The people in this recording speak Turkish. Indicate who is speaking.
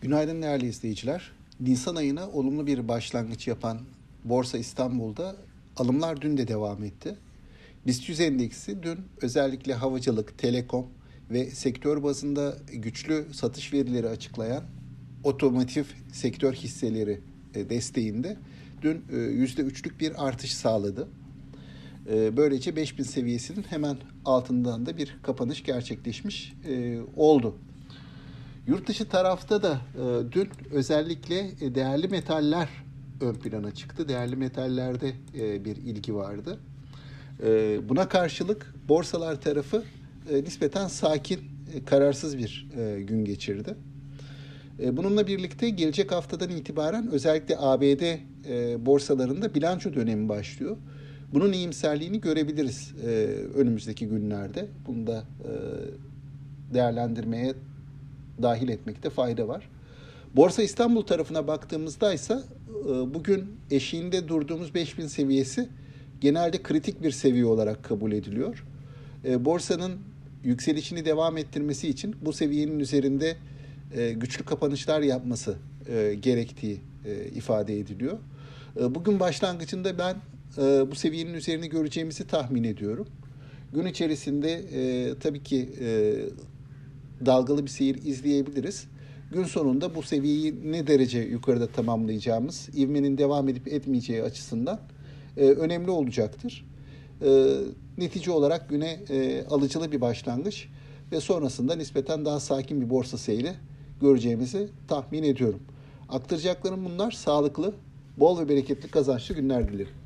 Speaker 1: Günaydın değerli izleyiciler. Nisan ayına olumlu bir başlangıç yapan Borsa İstanbul'da alımlar dün de devam etti. BIST 100 endeksi dün özellikle havacılık, telekom ve sektör bazında güçlü satış verileri açıklayan otomotiv sektör hisseleri e, desteğinde dün %3'lük e, bir artış sağladı. E, böylece 5000 seviyesinin hemen altından da bir kapanış gerçekleşmiş oldu. Yurt dışı tarafta da e, dün özellikle e, değerli metaller ön plana çıktı. Değerli metallerde e, bir ilgi vardı. E, buna karşılık borsalar tarafı e, nispeten sakin, e, kararsız bir e, gün geçirdi. E, bununla birlikte gelecek haftadan itibaren özellikle ABD e, borsalarında bilanço dönemi başlıyor. Bunun iyimserliğini görebiliriz e, önümüzdeki günlerde. Bunu da e, değerlendirmeye dahil etmekte fayda var. Borsa İstanbul tarafına baktığımızda ise e, bugün eşiğinde durduğumuz 5000 seviyesi genelde kritik bir seviye olarak kabul ediliyor. E, borsanın yükselişini devam ettirmesi için bu seviyenin üzerinde e, güçlü kapanışlar yapması gerektiği ifade ediliyor. Bugün başlangıcında ben bu seviyenin üzerini göreceğimizi tahmin ediyorum. Gün içerisinde tabii ki dalgalı bir seyir izleyebiliriz. Gün sonunda bu seviyeyi ne derece yukarıda tamamlayacağımız, ivmenin devam edip etmeyeceği açısından e, önemli olacaktır. E, netice olarak güne e, alıcılı bir başlangıç ve sonrasında nispeten daha sakin bir borsa seyri göreceğimizi tahmin ediyorum. Aktaracaklarım bunlar. Sağlıklı, bol ve bereketli kazançlı günler dilerim.